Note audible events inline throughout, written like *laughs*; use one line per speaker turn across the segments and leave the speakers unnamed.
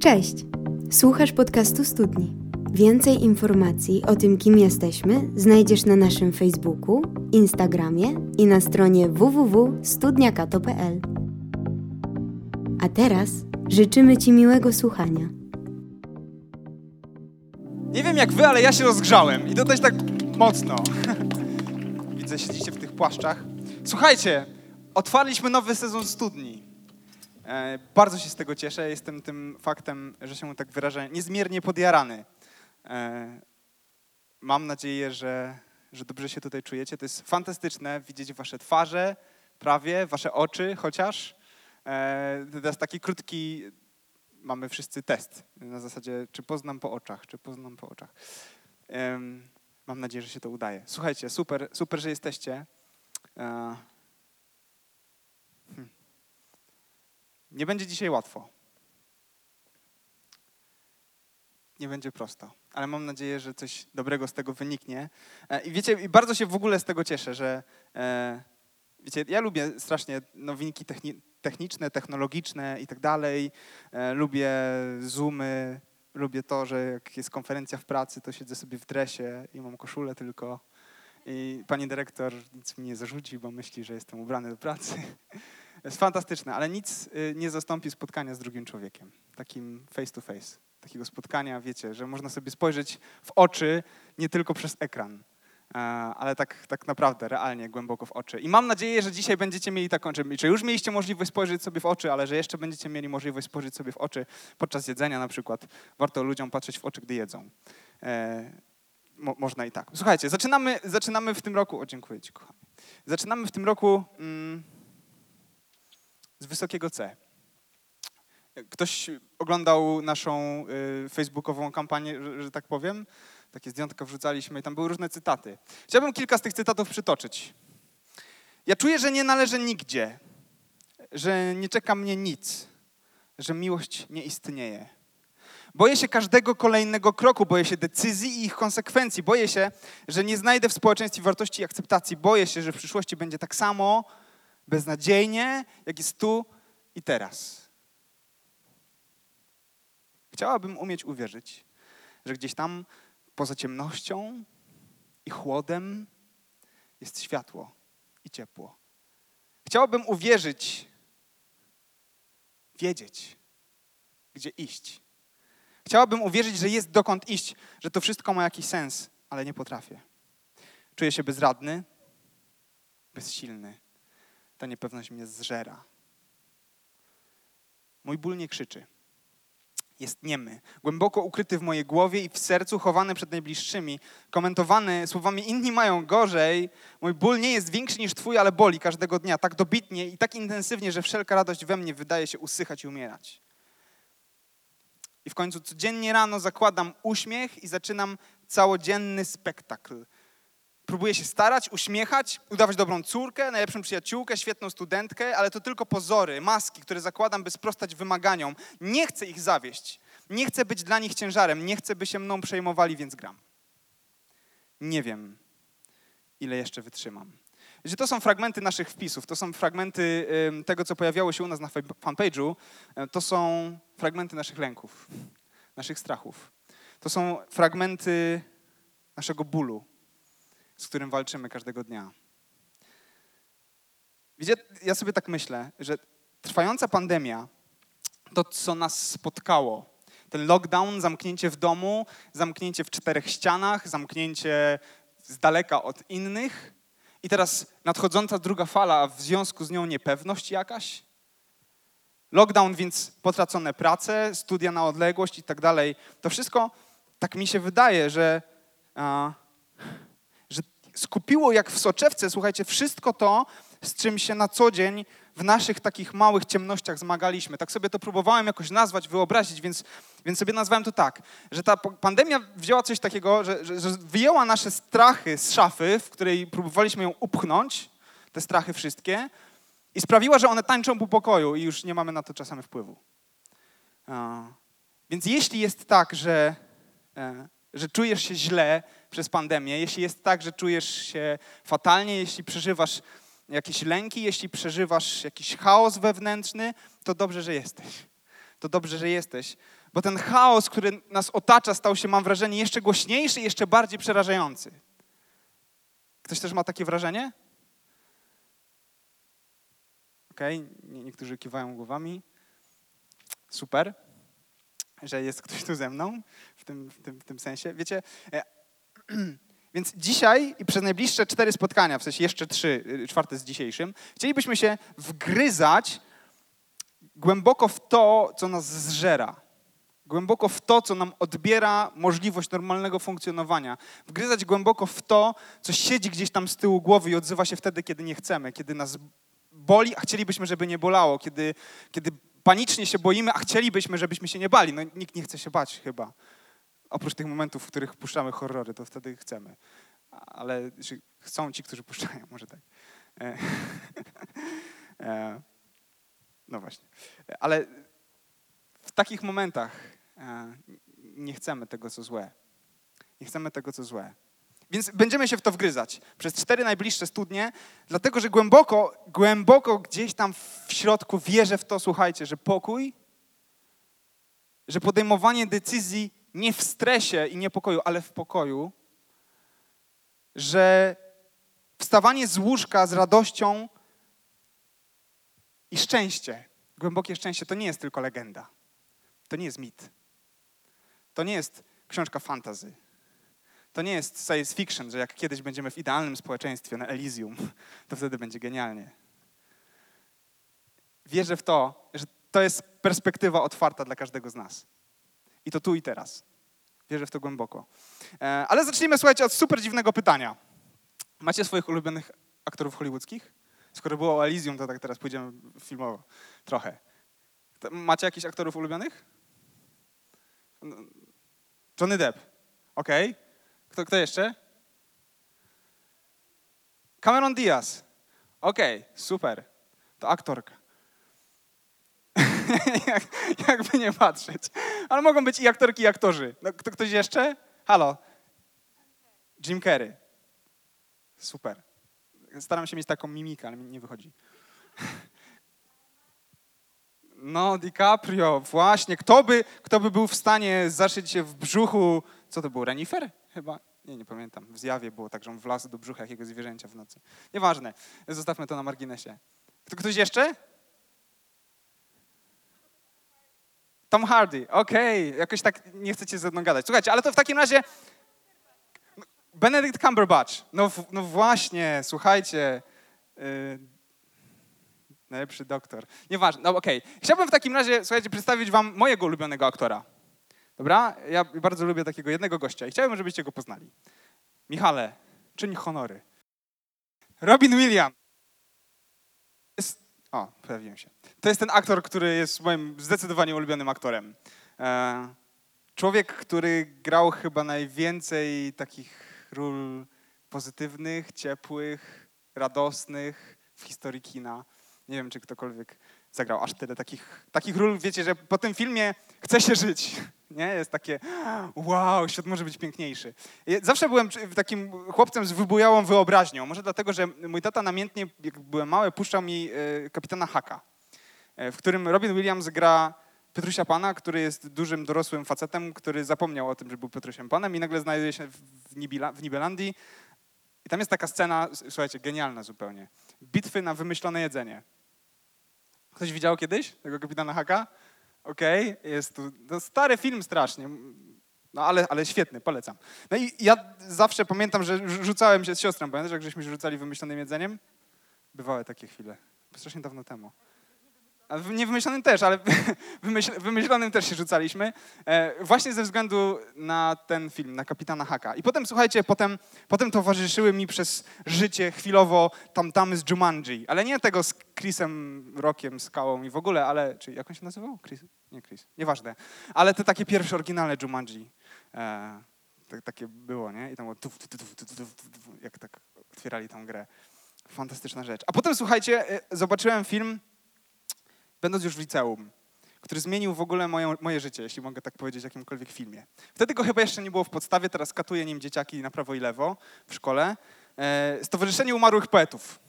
Cześć! Słuchasz podcastu Studni. Więcej informacji o tym, kim jesteśmy, znajdziesz na naszym Facebooku, Instagramie i na stronie www.studniakato.pl. A teraz życzymy Ci miłego słuchania.
Nie wiem jak wy, ale ja się rozgrzałem i też tak mocno. Widzę, siedzicie w tych płaszczach. Słuchajcie, otwarliśmy nowy sezon studni. E, bardzo się z tego cieszę. Jestem tym faktem, że się tak wyrażę, niezmiernie podjarany. E, mam nadzieję, że, że dobrze się tutaj czujecie. To jest fantastyczne widzieć wasze twarze, prawie, wasze oczy chociaż. E, jest taki krótki, mamy wszyscy test na zasadzie, czy poznam po oczach, czy poznam po oczach. Mam nadzieję, że się to udaje. Słuchajcie, super, super, że jesteście. E, hmm. Nie będzie dzisiaj łatwo. Nie będzie prosto, ale mam nadzieję, że coś dobrego z tego wyniknie. E, I wiecie, bardzo się w ogóle z tego cieszę, że e, wiecie, ja lubię strasznie nowinki techni techniczne, technologiczne i tak dalej. E, lubię zoomy, lubię to, że jak jest konferencja w pracy, to siedzę sobie w dresie i mam koszulę tylko. I pani dyrektor nic mi nie zarzuci, bo myśli, że jestem ubrany do pracy. *laughs* jest fantastyczne, ale nic y, nie zastąpi spotkania z drugim człowiekiem, takim face to face. Takiego spotkania, wiecie, że można sobie spojrzeć w oczy nie tylko przez ekran, e, ale tak, tak naprawdę, realnie, głęboko w oczy. I mam nadzieję, że dzisiaj będziecie mieli taką, czy już mieliście możliwość spojrzeć sobie w oczy, ale że jeszcze będziecie mieli możliwość spojrzeć sobie w oczy podczas jedzenia na przykład. Warto ludziom patrzeć w oczy, gdy jedzą. E, mo, można i tak. Słuchajcie, zaczynamy, zaczynamy w tym roku, o dziękuję Ci kochany. Zaczynamy w tym roku mm, z wysokiego C. Ktoś oglądał naszą y, facebookową kampanię, że, tak powiem? Takie zdjęcia wrzucaliśmy i tam były różne cytaty. Chciałbym kilka z tych cytatów przytoczyć. Ja czuję, że nie należę nigdzie, że nie czeka mnie nic, że miłość nie istnieje. Boję się każdego kolejnego kroku, boję się decyzji i ich konsekwencji. Boję się, że nie znajdę w społeczeństwie wartości i akceptacji. Boję się, że w przyszłości będzie tak samo beznadziejnie, jak jest tu i teraz. Chciałabym umieć uwierzyć, że gdzieś tam poza ciemnością i chłodem jest światło i ciepło. Chciałabym uwierzyć, wiedzieć, gdzie iść. Chciałabym uwierzyć, że jest dokąd iść, że to wszystko ma jakiś sens, ale nie potrafię. Czuję się bezradny, bezsilny. Ta niepewność mnie zżera. Mój ból nie krzyczy. Jest niemy, głęboko ukryty w mojej głowie i w sercu, chowany przed najbliższymi, komentowany słowami inni mają gorzej. Mój ból nie jest większy niż twój, ale boli każdego dnia, tak dobitnie i tak intensywnie, że wszelka radość we mnie wydaje się usychać i umierać. I w końcu codziennie rano zakładam uśmiech i zaczynam całodzienny spektakl. Próbuję się starać, uśmiechać, udawać dobrą córkę, najlepszą przyjaciółkę, świetną studentkę, ale to tylko pozory, maski, które zakładam, by sprostać wymaganiom. Nie chcę ich zawieść. Nie chcę być dla nich ciężarem. Nie chcę, by się mną przejmowali, więc gram. Nie wiem, ile jeszcze wytrzymam. Wiecie, to są fragmenty naszych wpisów, to są fragmenty tego, co pojawiało się u nas na fanpage'u. E, To są fragmenty naszych lęków, naszych strachów. To są fragmenty naszego bólu, z którym walczymy każdego dnia. Wiecie, ja sobie tak myślę, że trwająca pandemia, to co nas spotkało, ten lockdown, zamknięcie w domu, zamknięcie w czterech ścianach, zamknięcie z daleka od innych i teraz nadchodząca druga fala, a w związku z nią niepewność jakaś. Lockdown, więc potracone prace, studia na odległość i tak dalej. To wszystko, tak mi się wydaje, że, a, skupiło jak w soczewce, słuchajcie, wszystko to, z czym się na co dzień w naszych takich małych ciemnościach zmagaliśmy. Tak sobie to próbowałem jakoś nazwać, wyobrazić, więc, więc sobie nazwałem to tak, że ta pandemia wzięła coś takiego, że, że, że wyjęła nasze strachy z szafy, w której próbowaliśmy ją upchnąć, te strachy wszystkie, i sprawiła, że one tańczą po pokoju i już nie mamy na to czasami wpływu. Więc jeśli jest tak, że, e, że czujesz się źle przez pandemię, jeśli jest tak, że czujesz się fatalnie, jeśli przeżywasz jakieś lęki, jeśli przeżywasz jakiś chaos wewnętrzny, to dobrze, że jesteś. To dobrze, że jesteś, Bo ten chaos, który nas otacza, stał się, mam wrażenie, jeszcze głośniejszy jeszcze bardziej przerażający. Ktoś też ma takie wrażenie? Okej, okay. niektórzy kiwają głowami. Super, że jest ktoś tu ze mną w tym, w tym, w tym sensie. Wiecie, e, *clears throat* więc dzisiaj i przez najbliższe cztery spotkania, w sensie jeszcze trzy, y, czwarte z dzisiejszym, chcielibyśmy się wgryzać głęboko w to, co nas zżera. Głęboko w to, co nam odbiera możliwość normalnego funkcjonowania. Wgryzać głęboko w to, co siedzi gdzieś tam z tyłu głowy i odzywa się wtedy, kiedy nie chcemy, kiedy nas boli, a chcielibyśmy, żeby nie bolało, kiedy, kiedy panicznie się boimy, a chcielibyśmy, żebyśmy się nie bali. No nikt nie chce się bać chyba. Oprócz tych momentów, w których puszczamy horrory, to wtedy chcemy. Ale chcą ci, którzy puszczają, może tak. E, *laughs* e, no właśnie. Ale w takich momentach e, nie chcemy tego, co złe. Nie chcemy tego, co złe. Więc będziemy się w to wgryzać przez cztery najbliższe studnie, dlatego że głęboko, głęboko gdzieś tam w środku wierzę w to, słuchajcie, że pokój, że podejmowanie decyzji nie w stresie i niepokoju, ale w pokoju, że wstawanie z łóżka z radością i szczęście, głębokie szczęście, to nie jest tylko legenda. To nie jest mit. To nie jest książka fantazy. To nie jest science fiction, że jak kiedyś będziemy w idealnym społeczeństwie na Elysium, *laughs* to wtedy będzie genialnie. Wierzę w to, że to jest perspektywa otwarta dla każdego z nas. I to tu i teraz. Wierzę w to głęboko. E, ale zacznijmy, słuchajcie, od super dziwnego pytania. Macie swoich ulubionych aktorów hollywoodzkich? Skoro było o Elysium, to tak teraz pójdziemy filmowo trochę. Macie jakichś aktorów ulubionych? Johnny Depp. Okej. Okay. Kto, kto jeszcze? Cameron Diaz. Okej, okay, super. To aktorka. *laughs* Jak, jakby nie patrzeć. Ale mogą być i aktorki, i aktorzy. No, kto, ktoś jeszcze? Halo. Jim Carrey. Super. Staram się mieć taką mimikę, ale mi nie wychodzi. *laughs* No, DiCaprio, właśnie. Kto by, kto by był w stanie zaszyć się w brzuchu, co to był, renifer? Chyba, nie, nie pamiętam. W zjawie było tak, że on wlazł do brzucha jakiegoś zwierzęcia w nocy. Nieważne, zostawmy to na marginesie. Ktoś jeszcze? Tom Hardy, okej, okay. jakoś tak nie chcecie ze mną gadać. Słuchajcie, ale to w takim razie Benedict Cumberbatch. No, no właśnie, słuchajcie. Yy, najlepszy doktor. Nieważne, no okej. Okay. Chciałbym w takim razie, słuchajcie, przedstawić wam mojego ulubionego aktora. Dobra? Ja bardzo lubię takiego jednego gościa i chciałbym, żebyście go poznali. Michale, czyń honory. Robin Williams. O, pojawiłem się. To jest ten aktor, który jest moim zdecydowanie ulubionym aktorem. E, człowiek, który grał chyba najwięcej takich ról pozytywnych, ciepłych, radosnych w historii kina. Nie wiem, czy ktokolwiek zagrał aż tyle takich, takich ról. Wiecie, że po tym filmie chce się żyć. *laughs* Nie? Jest takie, wow, świat może być piękniejszy. Zawsze byłem takim chłopcem z wybujałą wyobraźnią. Może dlatego, że mój tata namiętnie, jak byłem mały, puszczał mi e, kapitana Haka, e, w którym Robin Williams gra Piotrusia Pana, który jest dużym, dorosłym facetem, który zapomniał o tym, że był Piotrusiem Panem i nagle znajduje się w, Nibila, w Nibelandii. I tam jest taka scena, słuchajcie, genialna zupełnie. Bitwy na wymyślone jedzenie. Ktoś widział kiedyś tego kapitana Haka? Okej, okay, jest tu. To stary film strasznie. No ale, ale świetny, polecam. No i ja zawsze pamiętam, że rzucałem się z siostrą, pamiętasz, jak żeśmy rzucali wymyślonym jedzeniem? Bywały takie chwile. Strasznie dawno temu. Niewymyślonym też, ale *laughs* wymyślonym też się rzucaliśmy. E, właśnie ze względu na ten film, na Kapitana Haka. I potem, słuchajcie, potem, potem towarzyszyły mi przez życie chwilowo tam z Jumanji. Ale nie tego z Chrisem Rockiem, Skałą i w ogóle, ale... Czy jak on się nazywał? Chris? Nie Chris. Nieważne. Ale te takie pierwsze oryginalne Jumanji. E, tak, takie było, nie? I tam było tuf, tuf, tuf, tuf, tuf, tuf, jak tak otwierali tą grę. Fantastyczna rzecz. A potem, słuchajcie, e, zobaczyłem film będąc już w liceum, który zmienił w ogóle moje, moje życie, jeśli mogę tak powiedzieć w jakimkolwiek filmie. Wtedy go chyba jeszcze nie było w podstawie, teraz katuje nim dzieciaki na prawo i lewo w szkole. E, Stowarzyszenie Umarłych Poetów.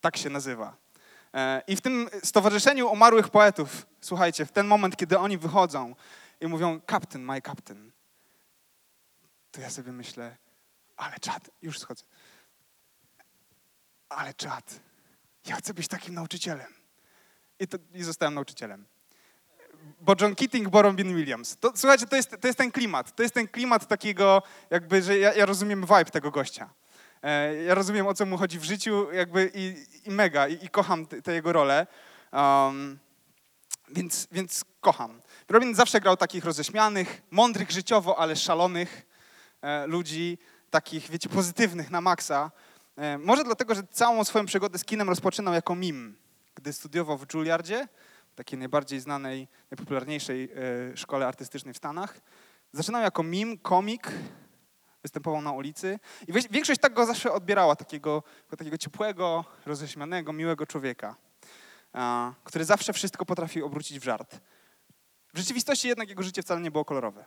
Tak się nazywa. E, I w tym Stowarzyszeniu Umarłych Poetów, słuchajcie, w ten moment, kiedy oni wychodzą i mówią, captain, my captain. To ja sobie myślę, ale czad, już schodzę. Ale czad, ja chcę być takim nauczycielem. I, to, i zostałem nauczycielem. Bo John Keating, bo Robin Williams. To, słuchajcie, to jest, to jest ten klimat. To jest ten klimat takiego, jakby, że ja, ja rozumiem vibe tego gościa. E, ja rozumiem, o co mu chodzi w życiu, jakby i, i mega, i, i kocham tę jego rolę. Um, więc, więc kocham. Robin zawsze grał takich roześmianych, mądrych życiowo, ale szalonych e, ludzi, takich, wiecie, pozytywnych na maksa. E, może dlatego, że całą swoją przygodę z kinem rozpoczynał jako mim, gdy studiował w Juilliardzie, takiej najbardziej znanej, najpopularniejszej e, szkole artystycznej w Stanach. Zaczynał jako mim, komik, występował na ulicy i większość tak go zawsze odbierała, takiego, takiego ciepłego, roześmianego, miłego człowieka, który zawsze wszystko potrafił obrócić w żart. W rzeczywistości jednak jego życie wcale nie było kolorowe.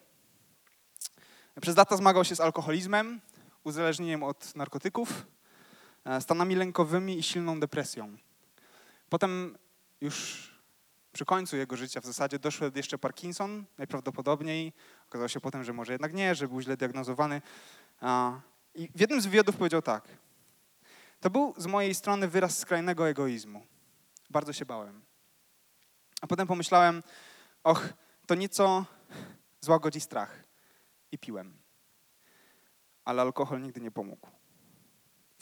Przez lata zmagał się z alkoholizmem, uzależnieniem od narkotyków, e, stanami lękowymi i silną depresją. Potem już przy końcu jego życia w zasadzie doszedł jeszcze Parkinson, najprawdopodobniej. Okazało się potem, że może jednak nie, że był źle diagnozowany. I w jednym z wywiadów powiedział tak. To był z mojej strony wyraz skrajnego egoizmu. Bardzo się bałem. A potem pomyślałem, och, to nieco złagodzi strach. I piłem. Ale alkohol nigdy nie pomógł.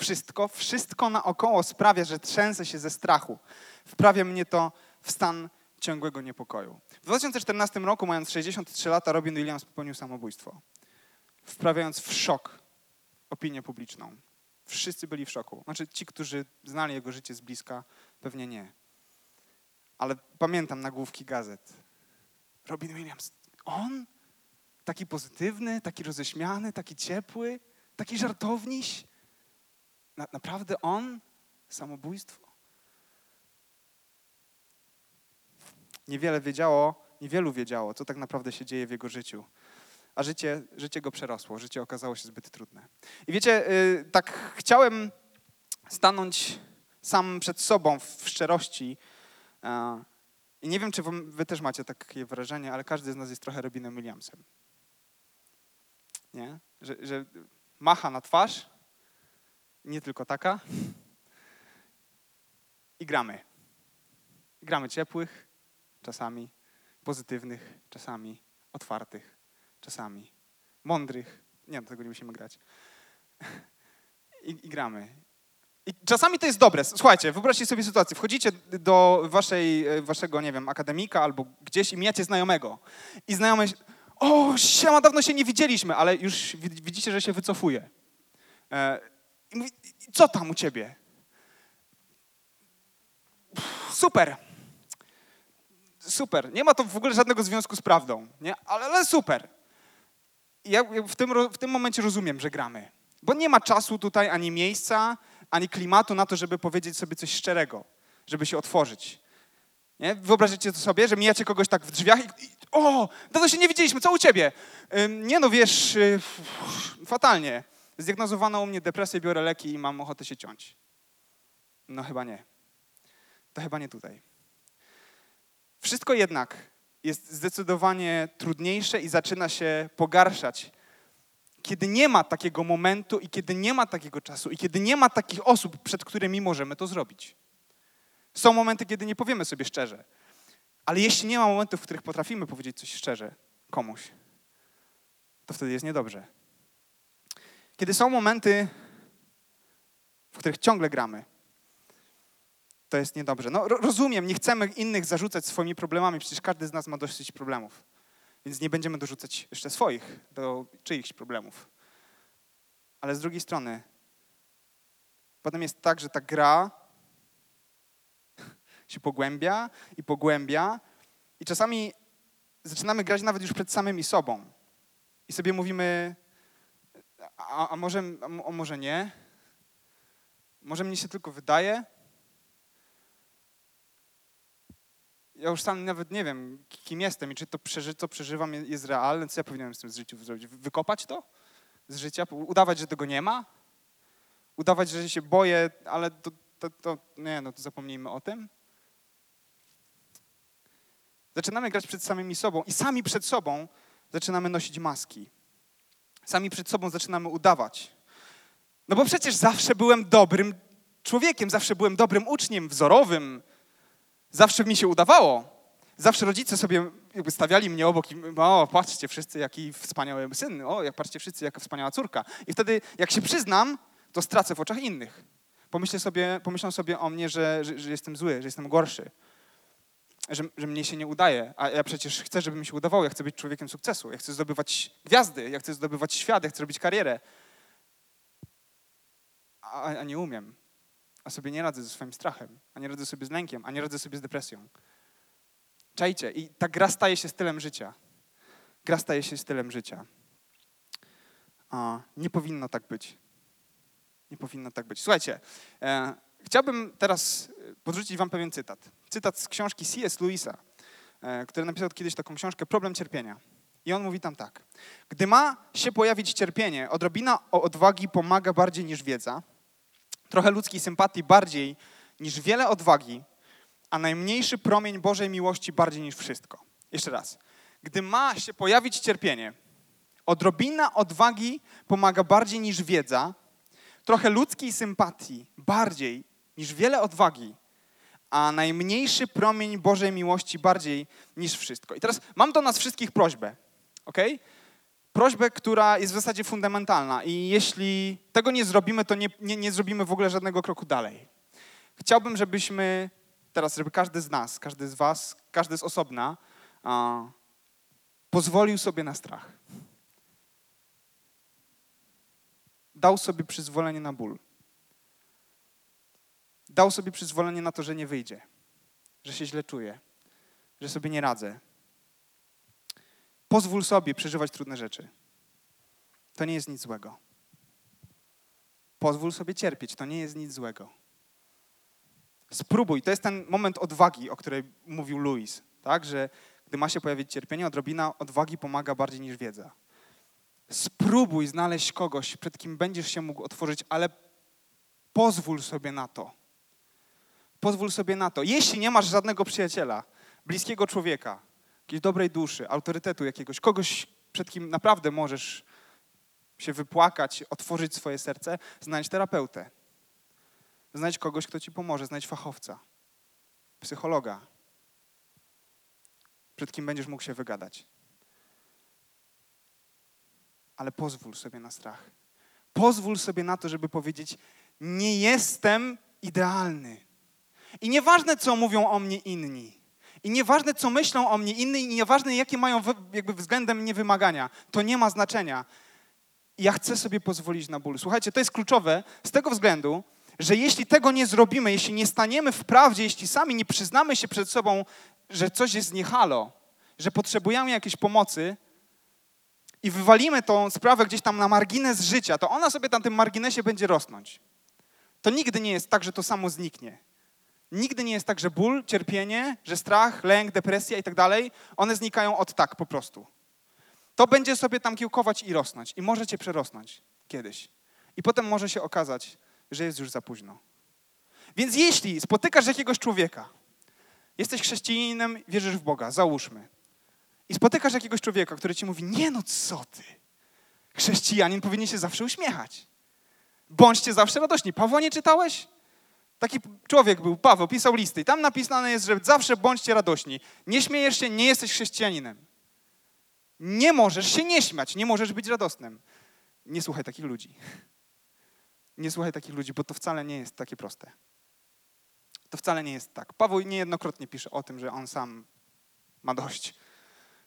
Wszystko, wszystko naokoło sprawia, że trzęsę się ze strachu. Wprawia mnie to w stan ciągłego niepokoju. W 2014 roku, mając 63 lata, Robin Williams popełnił samobójstwo, wprawiając w szok opinię publiczną. Wszyscy byli w szoku. Znaczy ci, którzy znali jego życie z bliska, pewnie nie. Ale pamiętam nagłówki gazet. Robin Williams, on? Taki pozytywny, taki roześmiany, taki ciepły, taki żartowniś? Na, naprawdę on? Samobójstwo? niewiele wiedziało, niewielu wiedziało, co tak naprawdę się dzieje w jego życiu. A życie, życie go przerosło, życie okazało się zbyt trudne. I wiecie, y, tak chciałem stanąć sam przed sobą w szczerości. I nie wiem, czy wy też macie takie wrażenie, ale każdy z nas jest trochę Robinem Williamsem. Nie? Że, że macha na twarz, nie tylko taka. I gramy. gramy ciepłych, czasami pozytywnych, czasami otwartych, czasami mądrych. Nie, do tego nie musimy grać. *laughs* I, I, gramy. I czasami to jest dobre. Słuchajcie, wyobraźcie sobie sytuację. Wchodzicie do waszej, e, waszego, nie wiem, akademika albo gdzieś i mijacie znajomego. I znajomy, o, siema, dawno się nie widzieliśmy, ale już widzicie, że się wycofuje. I mówi, co tam u ciebie? super super. Nie ma to w ogóle żadnego związku z prawdą, nie? Ale, ale super. I ja w tym, w tym momencie rozumiem, że gramy. Bo nie ma czasu tutaj, ani miejsca, ani klimatu na to, żeby powiedzieć sobie coś szczerego, żeby się otworzyć. Nie? Wyobraźcie to sobie, że mijacie kogoś tak w drzwiach i, i o, dawno się nie widzieliśmy, co u ciebie? Ym, nie no, wiesz, yy, fatalnie. Zdiagnozowano u mnie depresję, biorę leki i mam ochotę się ciąć. No chyba nie. To chyba nie tutaj. Wszystko jednak jest zdecydowanie trudniejsze i zaczyna się pogarszać, kiedy nie ma takiego momentu i kiedy nie ma takiego czasu i kiedy nie ma takich osób, przed którymi możemy to zrobić. Są momenty, kiedy nie powiemy sobie szczerze, ale jeśli nie ma momentów, w których potrafimy powiedzieć coś szczerze komuś, to wtedy jest niedobrze. Kiedy są momenty, w których ciągle gramy, to jest niedobrze. No rozumiem, nie chcemy innych zarzucać swoimi problemami, przecież każdy z nas ma dosyć problemów. Więc nie będziemy dorzucać jeszcze swoich do czyichś problemów. Ale z drugiej strony, potem jest tak, że ta gra się pogłębia i pogłębia i czasami zaczynamy grać nawet już przed samymi sobą. I sobie mówimy, a, a może, a, może nie? Może mnie się tylko wydaje? ja już sam nawet nie wiem, kim jestem i czy to, przeży, co przeżywam jest realne, co ja powinienem z tym życiu zrobić. Wykopać to z życia? Udawać, że tego nie ma? Udawać, że się boję, ale to, to, to nie, no to zapomnijmy o tym. Zaczynamy grać przed samymi sobą i sami przed sobą zaczynamy nosić maski. Sami przed sobą zaczynamy udawać. No bo przecież zawsze byłem dobrym człowiekiem, zawsze byłem dobrym uczniem, wzorowym. Zawsze mi się udawało. Zawsze rodzice sobie jakby stawiali mnie obok i o, patrzcie wszyscy, jaki wspaniały syn, o, jak patrzcie wszyscy, jaka wspaniała córka. I wtedy, jak się przyznam, to stracę w oczach innych. Pomyślę sobie, pomyślą sobie o mnie, że, że, że jestem zły, że jestem gorszy, że, że mnie się nie udaje, a ja przecież chcę, żeby mi się udawało, ja chcę być człowiekiem sukcesu, ja chcę zdobywać gwiazdy, ja chcę zdobywać świat, ja chcę robić karierę. A, a nie umiem, a sobie nie radzę ze swoim strachem, a nie radzę sobie z lękiem, a nie radzę sobie z depresją. Czajcie, i ta gra staje się stylem życia. Gra staje się stylem życia. A, nie powinno tak być. Nie powinno tak być. Słuchajcie, e, chciałbym teraz e, podrzucić wam pewien cytat. Cytat z książki C.S. Lewisa, e, który napisał kiedyś taką książkę Problem cierpienia. I on mówi tam tak. Gdy ma się pojawić cierpienie, odrobina odwagi pomaga bardziej niż wiedza, trochę ludzkiej sympatii bardziej niż wiele odwagi, a najmniejszy promień Bożej miłości bardziej niż wszystko. Jeszcze raz. Gdy ma się pojawić cierpienie, odrobina odwagi pomaga bardziej niż wiedza, trochę ludzkiej sympatii bardziej niż wiele odwagi, a najmniejszy promień Bożej miłości bardziej niż wszystko. I teraz mam do nas wszystkich prośbę, ok? Prośbę, która jest w zasadzie fundamentalna i jeśli tego nie zrobimy, to nie, nie, nie zrobimy w ogóle żadnego kroku dalej. Chciałbym, żebyśmy teraz, żeby każdy z nas, każdy z was, każdy z osobna a, pozwolił sobie na strach. Dał sobie przyzwolenie na ból. Dał sobie przyzwolenie na to, że nie wyjdzie, że się źle czuje, że sobie nie radzę. Pozwól sobie przeżywać trudne rzeczy. To nie jest nic złego. Pozwól sobie cierpieć, to nie jest nic złego. Spróbuj, to jest ten moment odwagi, o której mówił Louis, tak? że gdy ma się pojawić cierpienie, odrobina odwagi pomaga bardziej niż wiedza. Spróbuj znaleźć kogoś, przed kim będziesz się mógł otworzyć, ale pozwól sobie na to. Pozwól sobie na to. Jeśli nie masz żadnego przyjaciela, bliskiego człowieka, jakiejś dobrej duszy, autorytetu jakiegoś, kogoś, przed kim naprawdę możesz się wypłakać, otworzyć swoje serce, znajdź terapeutę. Znajdź kogoś, kto ci pomoże, znajdź fachowca, psychologa, przed kim będziesz mógł się wygadać. Ale pozwól sobie na strach. Pozwól sobie na to, żeby powiedzieć: Nie jestem idealny. I nieważne, co mówią o mnie inni. I nieważne, co myślą o mnie inni, i nieważne, jakie mają jakby względem mnie wymagania. To nie ma znaczenia. Ja chcę sobie pozwolić na ból. Słuchajcie, to jest kluczowe z tego względu, że jeśli tego nie zrobimy, jeśli nie staniemy w prawdzie, jeśli sami nie przyznamy się przed sobą, że coś jest niehalo, że potrzebujemy jakiejś pomocy i wywalimy tą sprawę gdzieś tam na margines życia, to ona sobie na tym marginesie będzie rosnąć. To nigdy nie jest tak, że to samo zniknie. Nigdy nie jest tak, że ból, cierpienie, że strach, lęk, depresja i tak dalej, one znikają od tak po prostu. To będzie sobie tam kiełkować i rosnąć. I może cię przerosnąć kiedyś. I potem może się okazać, że jest już za późno. Więc jeśli spotykasz jakiegoś człowieka, jesteś chrześcijaninem, wierzysz w Boga, załóżmy, i spotykasz jakiegoś człowieka, który ci mówi, nie no co ty, chrześcijanin powinien się zawsze uśmiechać. Bądźcie zawsze radośni. Pawła nie czytałeś? Taki człowiek był, Paweł, pisał listy i tam napisane jest, że zawsze bądźcie radośni. Nie śmiejesz się, nie jesteś chrześcijaninem. Nie możesz się nie śmiać, nie możesz być radosnym. Nie słuchaj takich ludzi. Nie słuchaj takich ludzi, bo to wcale nie jest takie proste. To wcale nie jest tak. Paweł niejednokrotnie pisze o tym, że on sam ma dość,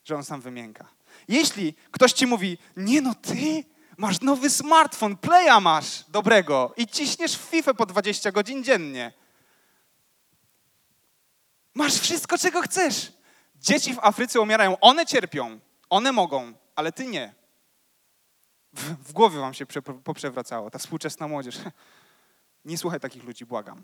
że on sam wymięka. Jeśli ktoś ci mówi, nie no ty masz nowy smartfon, playa masz dobrego i ciśniesz w FIFA po 20 godzin dziennie. Masz wszystko, czego chcesz. Dzieci w Afryce umierają, one cierpią, one mogą, ale ty nie w, w głowie wam się poprzewracało, ta współczesna młodzież. *laughs* Nie słuchaj takich ludzi, błagam.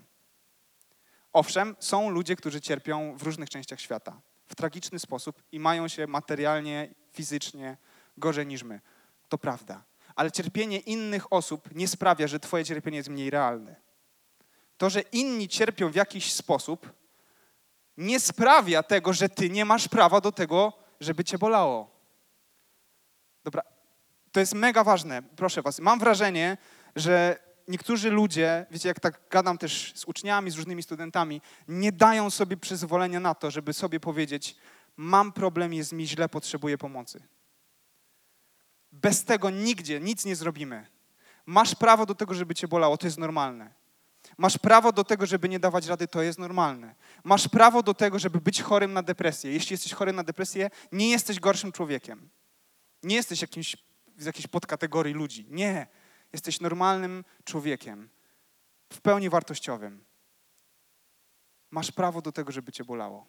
Owszem, są ludzie, którzy cierpią w różnych częściach świata w tragiczny sposób i mają się materialnie, fizycznie gorzej niż my. To prawda. Ale cierpienie innych osób nie sprawia, że Twoje cierpienie jest mniej realne. To, że inni cierpią w jakiś sposób, nie sprawia tego, że ty nie masz prawa do tego, żeby cię bolało. Dobra, to jest mega ważne, proszę was. Mam wrażenie, że niektórzy ludzie, wiecie, jak tak gadam też z uczniami, z różnymi studentami, nie dają sobie przyzwolenia na to, żeby sobie powiedzieć: Mam problem, jest mi źle, potrzebuję pomocy. Bez tego nigdzie nic nie zrobimy. Masz prawo do tego, żeby cię bolało, to jest normalne. Masz prawo do tego, żeby nie dawać rady, to jest normalne. Masz prawo do tego, żeby być chorym na depresję. Jeśli jesteś chory na depresję, nie jesteś gorszym człowiekiem. Nie jesteś jakimś, z jakiejś podkategorii ludzi. Nie. Jesteś normalnym człowiekiem, w pełni wartościowym. Masz prawo do tego, żeby cię bolało.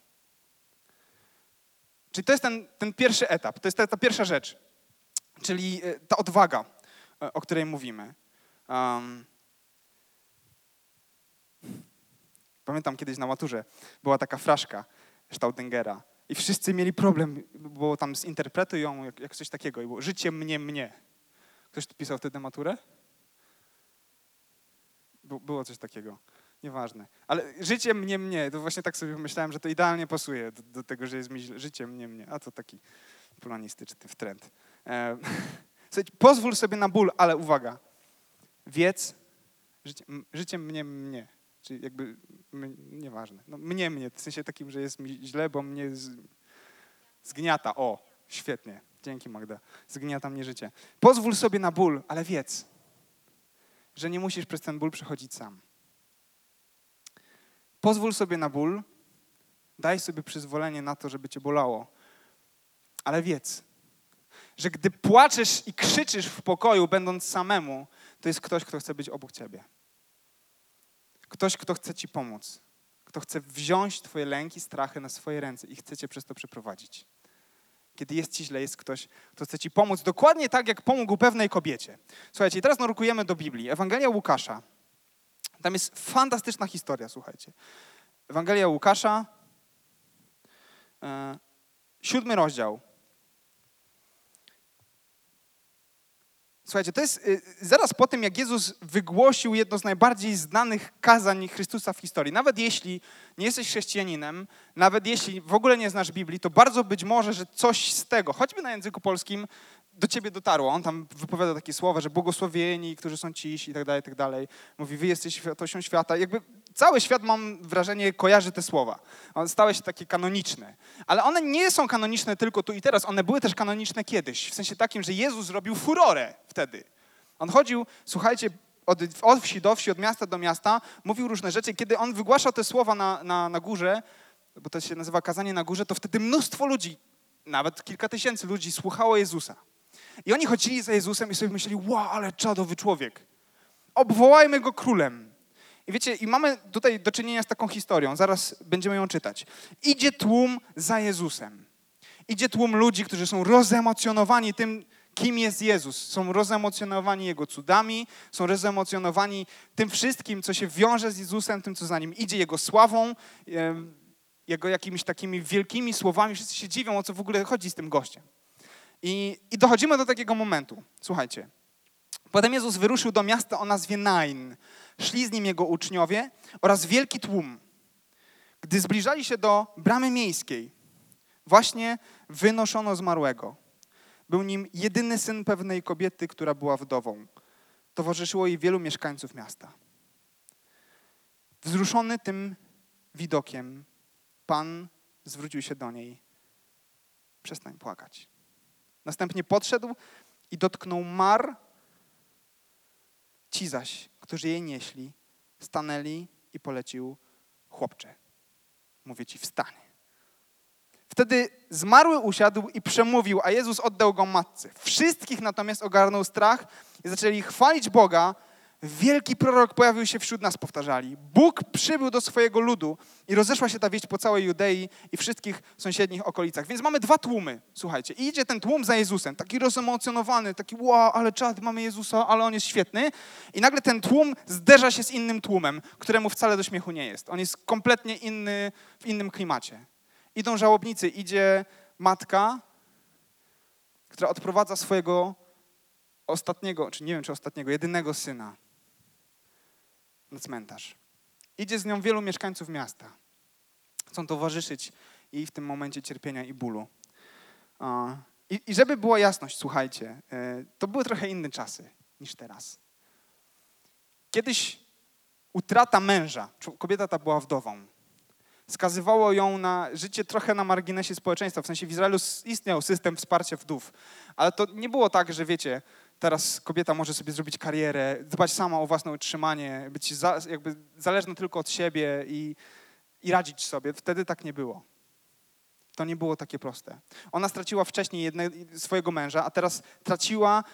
Czyli to jest ten, ten pierwszy etap, to jest ta, ta pierwsza rzecz, czyli e, ta odwaga, e, o której mówimy. Um, pamiętam kiedyś na maturze była taka fraszka Staudengera i wszyscy mieli problem, bo tam zinterpretuj ją jak, jak coś takiego. I było, życie mnie, mnie. Ktoś tu pisał wtedy maturę? Było coś takiego. Nieważne. Ale życie mnie, mnie. To właśnie tak sobie myślałem, że to idealnie pasuje do, do tego, że jest mi źle. Życie mnie, mnie. A to taki polonistyczny trend. E, *laughs* słuchajcie, pozwól sobie na ból, ale uwaga. Wiedz, życie, życie mnie, mnie. Czyli jakby, nieważne. No, mnie, mnie, w sensie takim, że jest mi źle, bo mnie z, zgniata. O, świetnie. Dzięki Magda. Zgniata mnie życie. Pozwól sobie na ból, ale wiedz, że nie musisz przez ten ból przechodzić sam. Pozwól sobie na ból, daj sobie przyzwolenie na to, żeby cię bolało, ale wiedz, że gdy płaczesz i krzyczysz w pokoju, będąc samemu, to jest ktoś, kto chce być obok ciebie. Ktoś, kto chce ci pomóc. Kto chce wziąć twoje lęki, strachy na swoje ręce i chce cię przez to przeprowadzić. Kiedy jest ci źle, jest ktoś, kto chce ci pomóc, dokładnie tak, jak pomógł pewnej kobiecie. Słuchajcie, teraz nurkujemy do Biblii. Ewangelia Łukasza. Tam jest fantastyczna historia, słuchajcie. Ewangelia Łukasza, e, siódmy rozdział. Słuchajcie, to jest y, zaraz po tym, jak Jezus wygłosił jedno z najbardziej znanych kazań Chrystusa w historii. Nawet jeśli nie jesteś chrześcijaninem, nawet jeśli w ogóle nie znasz Biblii, to bardzo być może, że coś z tego, choćby na języku polskim, do ciebie dotarło. On tam wypowiada takie słowa, że błogosławieni, którzy są ciś i tak dalej, i tak dalej. Mówi, wy jesteś światością świata. Jakby cały świat, mam wrażenie, kojarzy te słowa. One stały się takie kanoniczne. Ale one nie są kanoniczne tylko tu i teraz. One były też kanoniczne kiedyś. W sensie takim, że Jezus zrobił furorę wtedy. On chodził, słuchajcie, od, od wsi do wsi, od miasta do miasta, mówił różne rzeczy. Kiedy on wygłaszał te słowa na, na, na górze, bo to się nazywa kazanie na górze, to wtedy mnóstwo ludzi, nawet kilka tysięcy ludzi słuchało Jezusa. I oni chodzili za Jezusem i sobie myśleli, wow, ale czadowy człowiek. Obwołajmy go królem. Wiecie, i mamy tutaj do czynienia z taką historią, zaraz będziemy ją czytać. Idzie tłum za Jezusem. Idzie tłum ludzi, którzy są rozemocjonowani tym, kim jest Jezus. Są rozemocjonowani Jego cudami, są rozemocjonowani tym wszystkim, co się wiąże z Jezusem, tym, co za Nim idzie, Jego sławą, Jego jakimiś takimi wielkimi słowami. Wszyscy się dziwią, o co w ogóle chodzi z tym gościem. I, I dochodzimy do takiego momentu. Słuchajcie. Potem Jezus wyruszył do miasta o nazwie Nain. Szli z nim jego uczniowie oraz wielki tłum. Gdy zbliżali się do bramy miejskiej, właśnie wynoszono zmarłego. Był nim jedyny syn pewnej kobiety, która była wdową. Towarzyszyło jej wielu mieszkańców miasta. Wzruszony tym widokiem, Pan zwrócił się do niej. Przestań płakać. Następnie podszedł i dotknął mar. Ci zaś, którzy jej nieśli, stanęli i polecił chłopcze. Mówię ci, wstanie. Wtedy zmarły usiadł i przemówił, a Jezus oddał go matce. Wszystkich natomiast ogarnął strach i zaczęli chwalić Boga Wielki prorok pojawił się wśród nas, powtarzali. Bóg przybył do swojego ludu i rozeszła się ta wieść po całej Judei i wszystkich sąsiednich okolicach. Więc mamy dwa tłumy, słuchajcie. I idzie ten tłum za Jezusem, taki rozemocjonowany, taki wow, ale czad, mamy Jezusa, ale On jest świetny. I nagle ten tłum zderza się z innym tłumem, któremu wcale do śmiechu nie jest. On jest kompletnie inny, w innym klimacie. Idą żałobnicy, idzie matka, która odprowadza swojego ostatniego, czy nie wiem, czy ostatniego, jedynego syna na cmentarz. Idzie z nią wielu mieszkańców miasta. Chcą towarzyszyć jej w tym momencie cierpienia i bólu. I, i żeby była jasność, słuchajcie, e, to były trochę inne czasy niż teraz. Kiedyś utrata męża, kobieta ta była wdową, skazywało ją na życie trochę na marginesie społeczeństwa. W sensie w Izraelu istniał system wsparcia wdów, ale to nie było tak, że wiecie, teraz kobieta może sobie zrobić karierę, dbać sama o własne utrzymanie, być za, jakby zależna tylko od siebie i, i radzić sobie. Wtedy tak nie było. To nie było takie proste. Ona straciła wcześniej jedne, swojego męża, a teraz traciła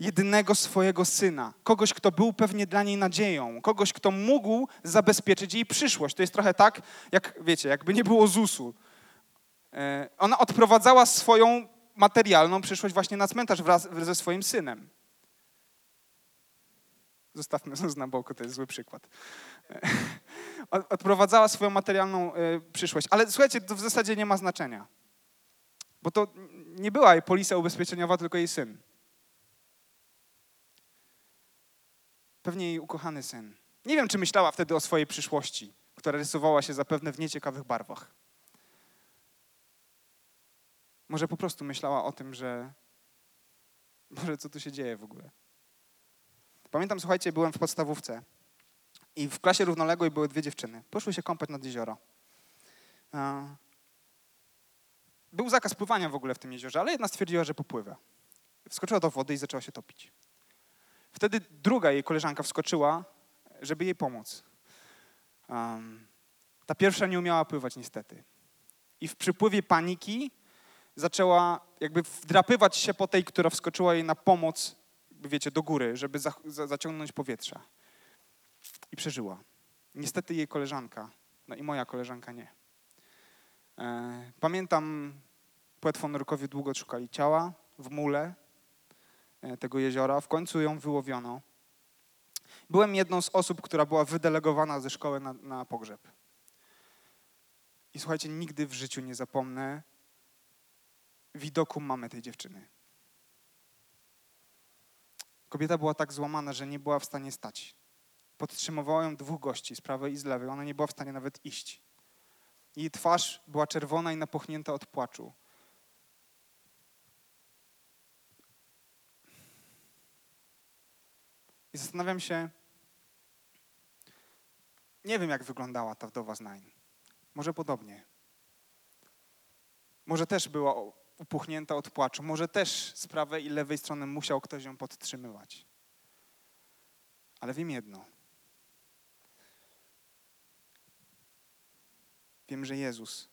jedynego swojego syna. Kogoś, kto był pewnie dla niej nadzieją. Kogoś, kto mógł zabezpieczyć jej przyszłość. To jest trochę tak, jak wiecie, jakby nie było ZUS-u. E, ona odprowadzała swoją materialną przyszłość właśnie na cmentarz wraz ze swoim synem. Zostawmy ZUS na boku, to jest zły przykład. E, odprowadzała swoją materialną e, przyszłość. Ale słuchajcie, to w zasadzie nie ma znaczenia. Bo to nie była jej polisa ubezpieczeniowa, tylko jej syn. Pewnie jej ukochany syn. Nie wiem, czy myślała wtedy o swojej przyszłości, która rysowała się zapewne w nieciekawych barwach. Może po prostu myślała o tym, że Boże, co tu się dzieje w ogóle? Pamiętam, słuchajcie, byłem w podstawówce i w klasie równoległej były dwie dziewczyny. Poszły się kąpać nad jezioro. Był zakaz pływania w ogóle w tym jeziorze, ale jedna stwierdziła, że popływa. Wskoczyła do wody i zaczęła się topić. Wtedy druga jej koleżanka wskoczyła, żeby jej pomóc. Ta pierwsza nie umiała pływać niestety. I w przypływie paniki zaczęła jakby wdrapywać się po tej, która wskoczyła jej na pomoc, wiecie, do góry, żeby za, za, zaciągnąć powietrze. I przeżyła. Niestety jej koleżanka, no i moja koleżanka nie. E, pamiętam, płetwonurkowie długo szukali ciała w mule, E, tego jeziora. W końcu ją wyłowiono. Byłem jedną z osób, która była wydelegowana ze szkoły na, na pogrzeb. I słuchajcie, nigdy w życiu nie zapomnę widoku mamy tej dziewczyny. Kobieta była tak złamana, że nie była w stanie stać. Podtrzymywało ją dwóch gości z prawej i z lewej. Ona nie była w stanie nawet iść. Jej twarz była czerwona i napuchnięta od płaczu. I zastanawiam się, nie wiem jak wyglądała ta wdowa z Nain. Może podobnie. Może też była upuchnięta od płaczu. Może też z prawej i lewej strony musiał ktoś ją podtrzymywać. Ale wiem jedno. Wiem, że Jezus,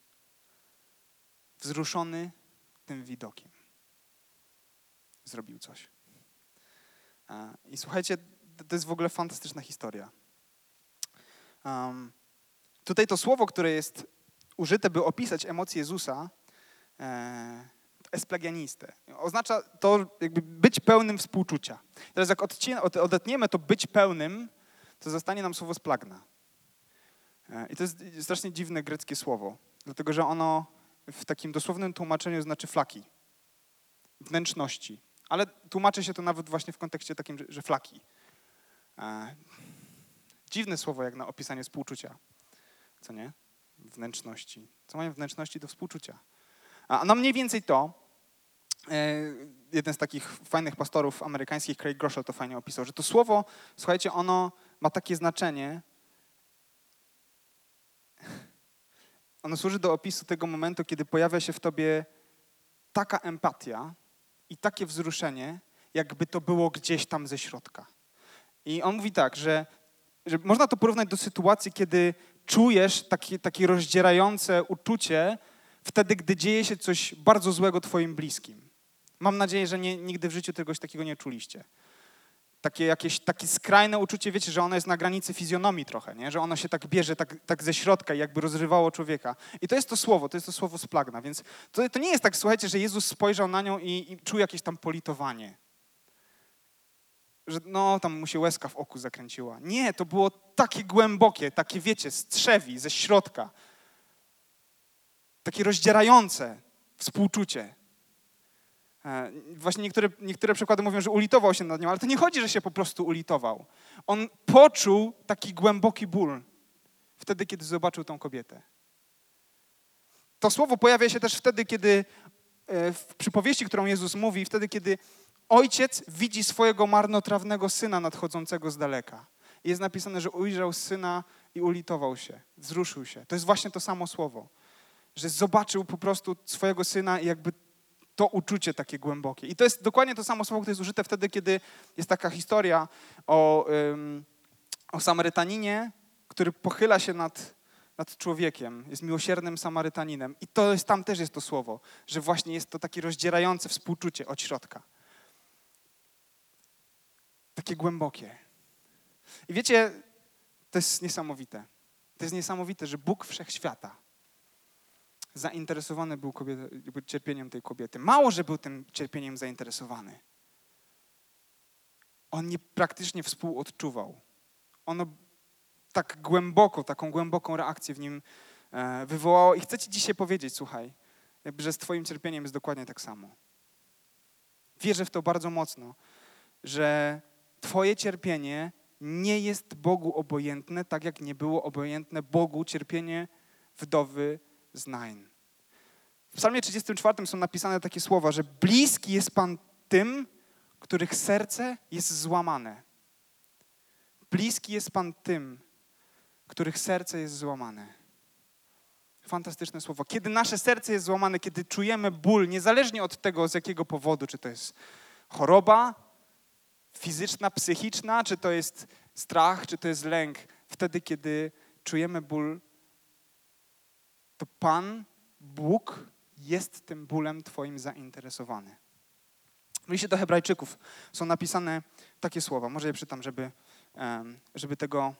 wzruszony tym widokiem, zrobił coś. I słuchajcie, to jest w ogóle fantastyczna historia. Um, tutaj to słowo, które jest użyte, by opisać emocje Jezusa, e, esplagianiste. Oznacza to jakby być pełnym współczucia. Teraz jak odetniemy to być pełnym, to zostanie nam słowo splagna. E, I to jest strasznie dziwne greckie słowo, dlatego że ono w takim dosłownym tłumaczeniu znaczy flaki, wnętrzności. Ale tłumaczy się to nawet właśnie w kontekście takim, że, flaki. E, dziwne słowo jak na opisanie współczucia. Co nie? Wnętrzności. Co mają wnętrzności do współczucia? A no mniej więcej to, jeden z takich fajnych pastorów amerykańskich, Craig Groeschel to fajnie opisał, że to słowo, słuchajcie, ono ma takie znaczenie, ono służy do opisu tego momentu, kiedy pojawia się w tobie taka empatia, i takie wzruszenie, jakby to było gdzieś tam ze środka. I on mówi tak, że, że można to porównać do sytuacji, kiedy czujesz takie, takie rozdzierające uczucie wtedy, gdy dzieje się coś bardzo złego twoim bliskim. Mam nadzieję, że nie, nigdy w życiu czegoś takiego nie czuliście takie jakieś takie skrajne uczucie, wiecie, że ono jest na granicy fizjonomii trochę, nie? że ono się tak bierze tak, tak ze środka i jakby rozrywało człowieka. I to jest to słowo, to jest to słowo splagna, więc to, to nie jest tak, słuchajcie, że Jezus spojrzał na nią i, i czuł jakieś tam politowanie. Że no, tam mu się łezka w oku zakręciła. Nie, to było takie głębokie, takie wiecie, strzewi ze środka. Takie rozdzierające współczucie. E, właśnie niektóre, niektóre przykłady mówią, że ulitował się nad nią, ale to nie chodzi, że się po prostu ulitował. On poczuł taki głęboki ból wtedy, kiedy zobaczył tą kobietę. To słowo pojawia się też wtedy, kiedy e, w przypowieści, którą Jezus mówi, wtedy, kiedy ojciec widzi swojego marnotrawnego syna nadchodzącego z daleka. Jest napisane, że ujrzał syna i ulitował się, wzruszył się. To jest właśnie to samo słowo, że zobaczył po prostu swojego syna i jakby to uczucie takie głębokie. I to jest dokładnie to samo słowo, które jest użyte wtedy, kiedy jest taka historia o, o Samarytaninie, który pochyla się nad, nad człowiekiem, jest miłosiernym Samarytaninem. I to jest, tam też jest to słowo, że właśnie jest to takie rozdzierające współczucie od środka. Takie głębokie. I wiecie, to jest niesamowite. To jest niesamowite, że Bóg wszechświata zainteresowany był cierpieniem tej kobiety. Mało, że był tym cierpieniem zainteresowany. On nie praktycznie współodczuwał. Ono tak głęboko, taką głęboką reakcję w nim e, wywołało. I chcę ci dzisiaj powiedzieć, słuchaj, że z twoim cierpieniem jest dokładnie tak samo. Wierzę w to bardzo mocno, że twoje cierpienie nie jest Bogu obojętne, tak jak nie było obojętne Bogu cierpienie wdowy z Nain. W psalmie 34 są napisane takie słowa, że bliski jest Pan tym, których serce jest złamane. Bliski jest Pan tym, których serce jest złamane. Fantastyczne słowo. Kiedy nasze serce jest złamane, kiedy czujemy ból, niezależnie od tego, z jakiego powodu, czy to jest choroba fizyczna, psychiczna, czy to jest strach, czy to jest lęk, wtedy, kiedy czujemy ból, to Pan, Bóg jest tym bólem Twoim zainteresowany. W liście do Hebrajczyków są napisane takie słowa. Może je przytam, żeby, żeby tego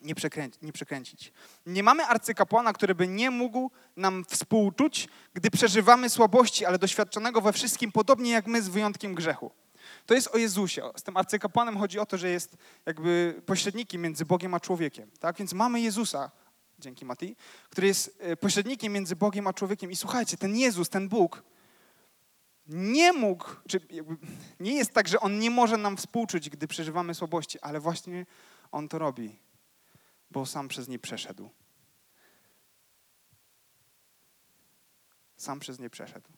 nie, przekręcić, nie przekręcić. Nie mamy arcykapłana, który by nie mógł nam współczuć, gdy przeżywamy słabości, ale doświadczonego we wszystkim, podobnie jak my, z wyjątkiem grzechu. To jest o Jezusie. Z tym arcykapłanem chodzi o to, że jest jakby pośrednikiem między Bogiem a człowiekiem. Tak? Więc mamy Jezusa, dzięki Mati, który jest e, pośrednikiem między Bogiem a człowiekiem. I słuchajcie, ten Jezus, ten Bóg, nie mógł, czy nie jest tak, że On nie może nam współczuć, gdy przeżywamy słabości, ale właśnie On to robi, bo sam przez nie przeszedł. Sam przez nie przeszedł.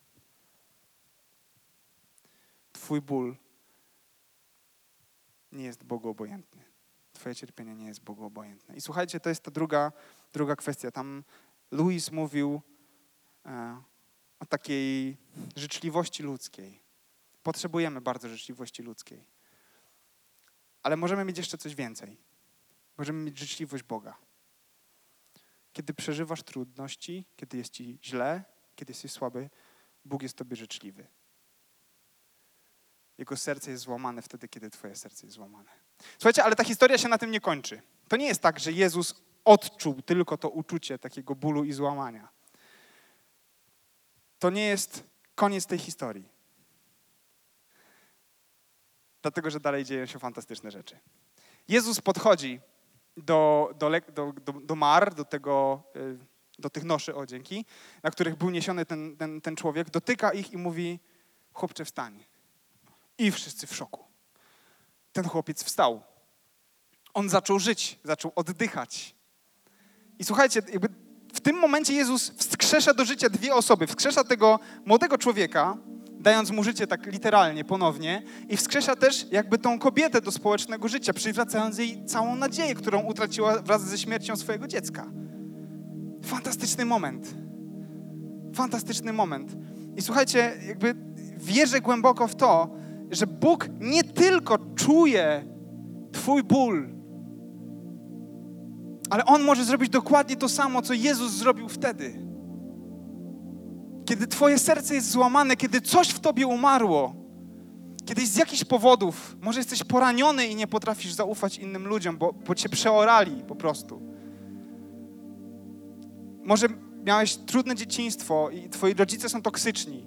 Twój ból nie jest Bogu obojętny. Twoje cierpienie nie jest Bogu obojętne. I słuchajcie, to jest ta druga, druga kwestia. Tam Louis mówił e, o takiej życzliwości ludzkiej. Potrzebujemy bardzo życzliwości ludzkiej. Ale możemy mieć jeszcze coś więcej. Możemy mieć życzliwość Boga. Kiedy przeżywasz trudności, kiedy jest ci źle, kiedy jesteś słaby, Bóg jest tobie życzliwy. Jego serce jest złamane wtedy, kiedy Twoje serce jest złamane. Słuchajcie, ale ta historia się na tym nie kończy. To nie jest tak, że Jezus odczuł tylko to uczucie takiego bólu i złamania. To nie jest koniec tej historii. Dlatego, że dalej dzieją się fantastyczne rzeczy. Jezus podchodzi do, do, do, do, mar, do, tego, y, do tych noszy, o dzięki, na których był niesiony ten, ten, ten człowiek, dotyka ich i mówi, chłopcze wstań. I wszyscy w szoku. Ten chłopiec wstał. On zaczął żyć, zaczął oddychać. I słuchajcie, w tym momencie Jezus wskrzesza do życia dwie osoby. Wskrzesza tego młodego człowieka, dając mu życie tak literalnie, ponownie, i wskrzesza też jakby tą kobietę do społecznego życia, przywracając jej całą nadzieję, którą utraciła wraz ze śmiercią swojego dziecka. Fantastyczny moment. Fantastyczny moment. I słuchajcie, jakby wierzę głęboko w to, że Bóg nie tylko czuje Twój ból, ale On może zrobić dokładnie to samo, co Jezus zrobił wtedy. Kiedy Twoje serce jest złamane, kiedy coś w Tobie umarło, kiedy z jakichś powodów, może jesteś poraniony i nie potrafisz zaufać innym ludziom, bo, bo Cię przeorali po prostu. Może miałeś trudne dzieciństwo i Twoi rodzice są toksyczni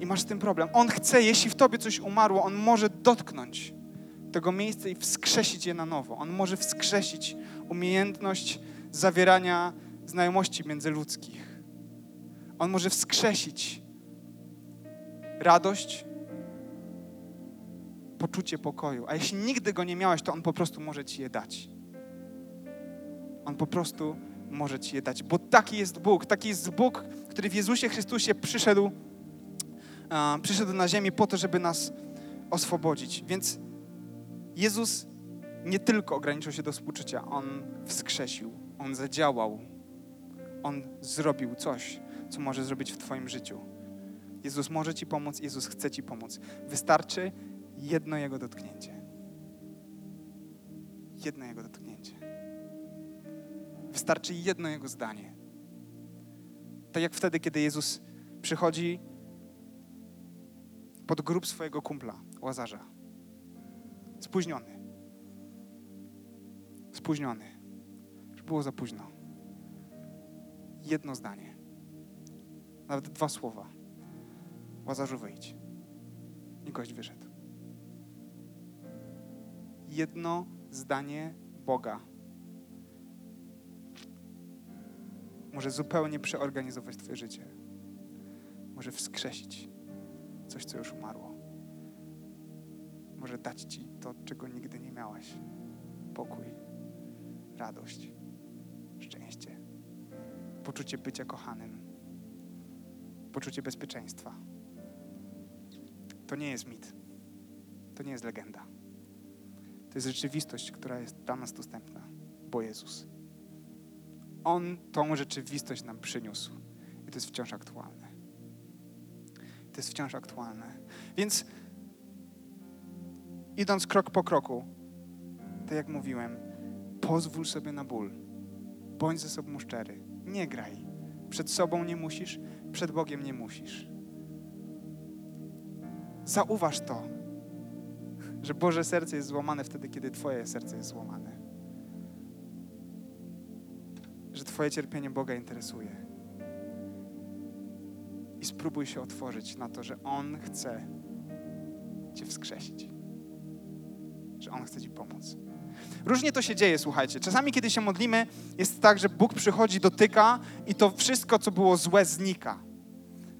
i masz z tym problem. On chce, jeśli w tobie coś umarło, on może dotknąć tego miejsca i wskrzesić je na nowo. On może wskrzesić umiejętność zawierania znajomości międzyludzkich. On może wskrzesić radość, poczucie pokoju. A jeśli nigdy go nie miałeś, to on po prostu może ci je dać. On po prostu może Ci je dać, bo taki jest Bóg. Taki jest Bóg, który w Jezusie Chrystusie przyszedł, przyszedł na ziemię po to, żeby nas oswobodzić. Więc Jezus nie tylko ograniczył się do współczucia, On wskrzesił, On zadziałał, On zrobił coś, co może zrobić w Twoim życiu. Jezus może Ci pomóc, Jezus chce Ci pomóc. Wystarczy jedno Jego dotknięcie. Jedno Jego dotknięcie. Wystarczy jedno Jego zdanie. Tak jak wtedy, kiedy Jezus przychodzi pod grób swojego kumpla, Łazarza. Spóźniony. Spóźniony. Już było za późno. Jedno zdanie. Nawet dwa słowa. Łazarzu wyjdź. I gość wyszedł. Jedno zdanie Boga może zupełnie przeorganizować Twoje życie. Może wskrzesić coś, co już umarło. Może dać Ci to, czego nigdy nie miałaś. Pokój, radość, szczęście, poczucie bycia kochanym, poczucie bezpieczeństwa. To nie jest mit. To nie jest legenda. To jest rzeczywistość, która jest dla nas dostępna, bo Jezus. On tą rzeczywistość nam przyniósł i to jest wciąż aktualne. To jest wciąż aktualne. Więc idąc krok po kroku, tak jak mówiłem, pozwól sobie na ból. Bądź ze sobą szczery. Nie graj. Przed sobą nie musisz, przed Bogiem nie musisz. Zauważ to, że Boże serce jest złamane wtedy, kiedy Twoje serce jest złamane. Że Twoje cierpienie Boga interesuje. I spróbuj się otworzyć na to, że On chce Cię wskrzesić. Że On chce Ci pomóc. Różnie to się dzieje, słuchajcie. Czasami, kiedy się modlimy, jest tak, że Bóg przychodzi, dotyka i to wszystko, co było złe, znika.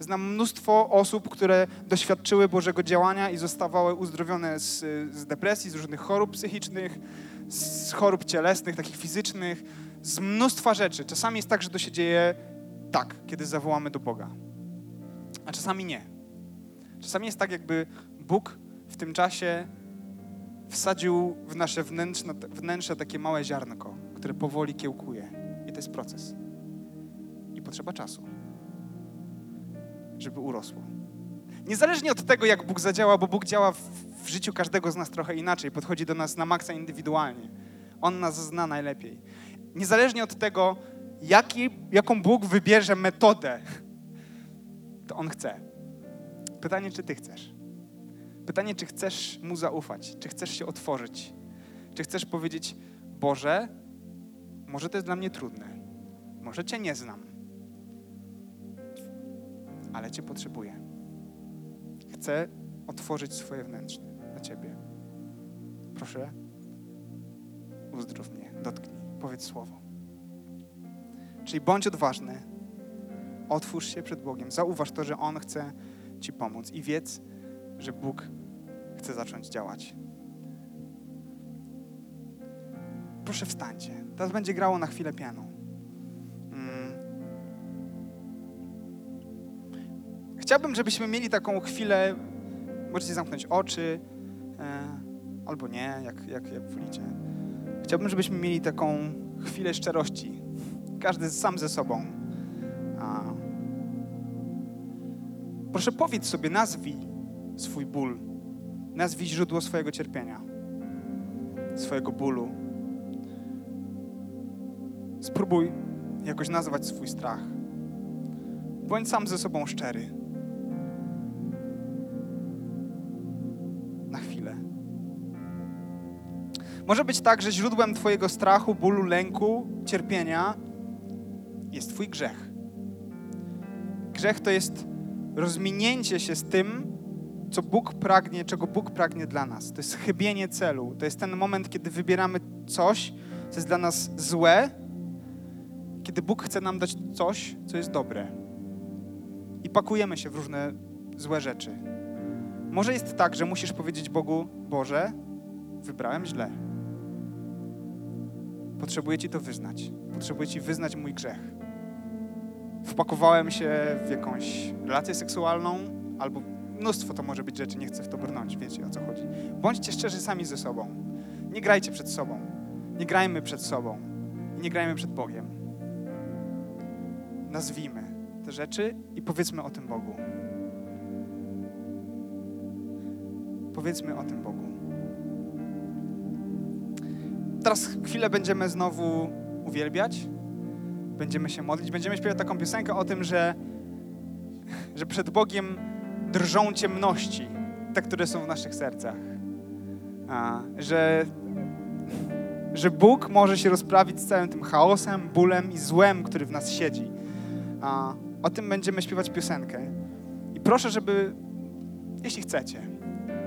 Znam mnóstwo osób, które doświadczyły Bożego działania i zostawały uzdrowione z, z depresji, z różnych chorób psychicznych, z chorób cielesnych, takich fizycznych, z mnóstwa rzeczy. Czasami jest tak, że to się dzieje tak, kiedy zawołamy do Boga, a czasami nie. Czasami jest tak, jakby Bóg w tym czasie wsadził w nasze wnętrze, takie małe ziarnko, które powoli kiełkuje. I to jest proces. I potrzeba czasu żeby urosło. Niezależnie od tego, jak Bóg zadziała, bo Bóg działa w, w, życiu każdego z nas trochę inaczej, podchodzi do nas na maksa indywidualnie. On nas zna najlepiej. Niezależnie od tego, jaki, jaką Bóg wybierze metodę, to On chce. Pytanie, czy Ty chcesz? Pytanie, czy chcesz Mu zaufać? Czy chcesz się otworzyć? Czy chcesz powiedzieć, Boże, może to jest dla mnie trudne, może Cię nie znam, ale Cię potrzebuję. Chcę otworzyć swoje wnętrze dla Ciebie. Proszę, uzdrów mnie, dotknij, powiedz słowo. Czyli bądź odważny, otwórz się przed Bogiem, zauważ to, że On chce Ci pomóc i wiedz, że Bóg chce zacząć działać. Proszę wstańcie. Teraz będzie grało na chwilę piano. Chciałbym, żebyśmy mieli taką chwilę, możecie zamknąć oczy, e, albo nie, jak, jak, jak wolicie. Chciałbym, żebyśmy mieli taką chwilę szczerości. Każdy sam ze sobą. A... Proszę powiedz sobie, nazwij swój ból. Nazwij źródło swojego cierpienia, swojego bólu. Spróbuj jakoś nazwać swój strach. Bądź sam ze sobą szczery. Może być tak, że źródłem Twojego strachu, bólu, lęku, cierpienia jest Twój grzech. Grzech to jest rozminięcie się z tym, co Bóg pragnie, czego Bóg pragnie dla nas. To jest chybienie celu. To jest ten moment, kiedy wybieramy coś, co jest dla nas złe, kiedy Bóg chce nam dać coś, co jest dobre. I pakujemy się w różne złe rzeczy. Może jest tak, że musisz powiedzieć Bogu: Boże, wybrałem źle potrzebuję Ci to wyznać. Potrzebuję Ci wyznać mój grzech. Wpakowałem się w jakąś relację seksualną, albo mnóstwo to może być rzeczy, nie chcę w to brnąć, wiecie o co chodzi. Bądźcie szczerzy sami ze sobą. Nie grajcie przed sobą. Nie grajmy przed sobą. I nie grajmy przed Bogiem. Nazwijmy te rzeczy i powiedzmy o tym Bogu. Powiedzmy o tym Bogu. Teraz chwilę będziemy znowu uwielbiać. Będziemy się modlić. Będziemy śpiewać taką piosenkę o tym, że, że przed Bogiem drżą ciemności, te, które są w naszych sercach. A, że, że Bóg może się rozprawić z całym tym chaosem, bólem i złem, który w nas siedzi. A, o tym będziemy śpiewać piosenkę. I proszę, żeby, jeśli chcecie,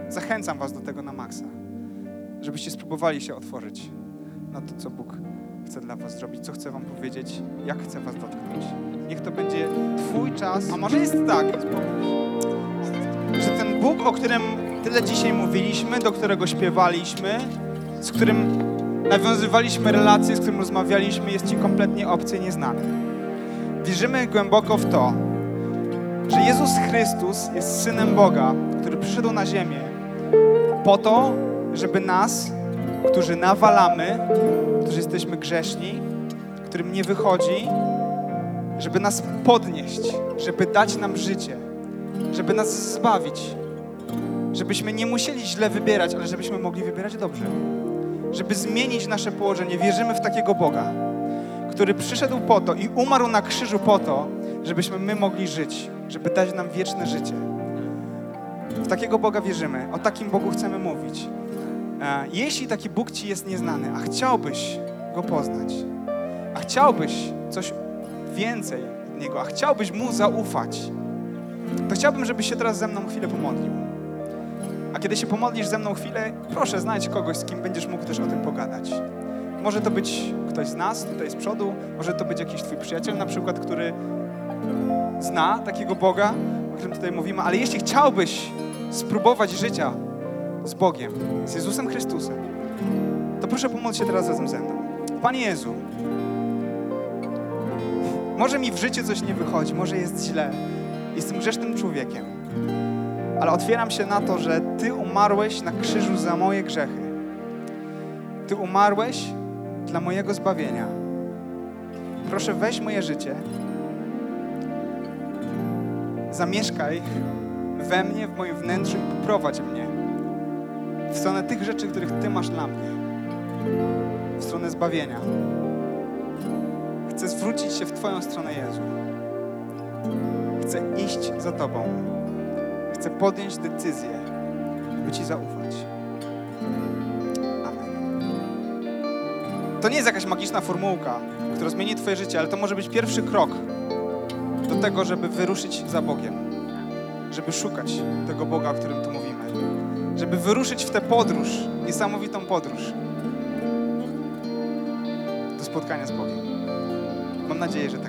zachęcam Was do tego na maksa, żebyście spróbowali się otworzyć na to, co Bóg chce dla Was zrobić, co chce Wam powiedzieć, jak chce Was dotknąć. Niech to będzie Twój czas. A może jest tak, że ten Bóg, o którym tyle dzisiaj mówiliśmy, do którego śpiewaliśmy, z którym nawiązywaliśmy relacje, z którym rozmawialiśmy, jest Ci kompletnie obcy i nieznany. Wierzymy głęboko w to, że Jezus Chrystus jest Synem Boga, który przyszedł na ziemię po to, żeby nas, którzy nawalamy, którzy jesteśmy grzeszni, którym nie wychodzi, żeby nas podnieść, żeby dać nam życie, żeby nas zbawić, żebyśmy nie musieli źle wybierać, ale żebyśmy mogli wybierać dobrze, żeby zmienić nasze położenie. Wierzymy w takiego Boga, który przyszedł po to i umarł na krzyżu po to, żebyśmy my mogli żyć, żeby dać nam wieczne życie. W takiego Boga wierzymy, o takim Bogu chcemy mówić. E, Jeśli taki Bóg Ci jest nieznany, a chciałbyś Go poznać, a chciałbyś coś więcej od Niego, a chciałbyś Mu zaufać, to chciałbym, żebyś się teraz ze mną chwilę pomodlił. A kiedy się pomodlisz ze mną chwilę, proszę znajdź kogoś, z kim będziesz mógł też o tym pogadać. Może to być ktoś z nas, tutaj z przodu, może to być jakiś Twój przyjaciel na przykład, który zna takiego Boga, o którym tutaj mówimy, ale jeśli chciałbyś spróbować życia z Bogiem, z Jezusem Chrystusem, to proszę pomóc się teraz razem ze mną. Panie Jezu, może mi w życiu coś nie wychodzi, może jest źle, jestem grzesznym człowiekiem, ale otwieram się na to, że Ty umarłeś na krzyżu za moje grzechy. Ty umarłeś dla mojego zbawienia. Proszę, weź moje życie, zamieszkaj we mnie, w moim wnętrzu i poprowadź mnie w stronę tych rzeczy, których Ty masz dla mnie, w stronę zbawienia. Chcę zwrócić się w Twoją stronę, Jezu. Chcę iść za Tobą. Chcę podjąć decyzję, by Ci zaufać. Amen. To nie jest jakaś magiczna formułka, która zmieni Twoje życie, ale to może być pierwszy krok do tego, żeby wyruszyć za Bogiem, żeby szukać tego Boga, o którym tu mówimy, żeby wyruszyć w tę podróż, niesamowitą podróż do spotkania z Bogiem. Mam nadzieję, że tak.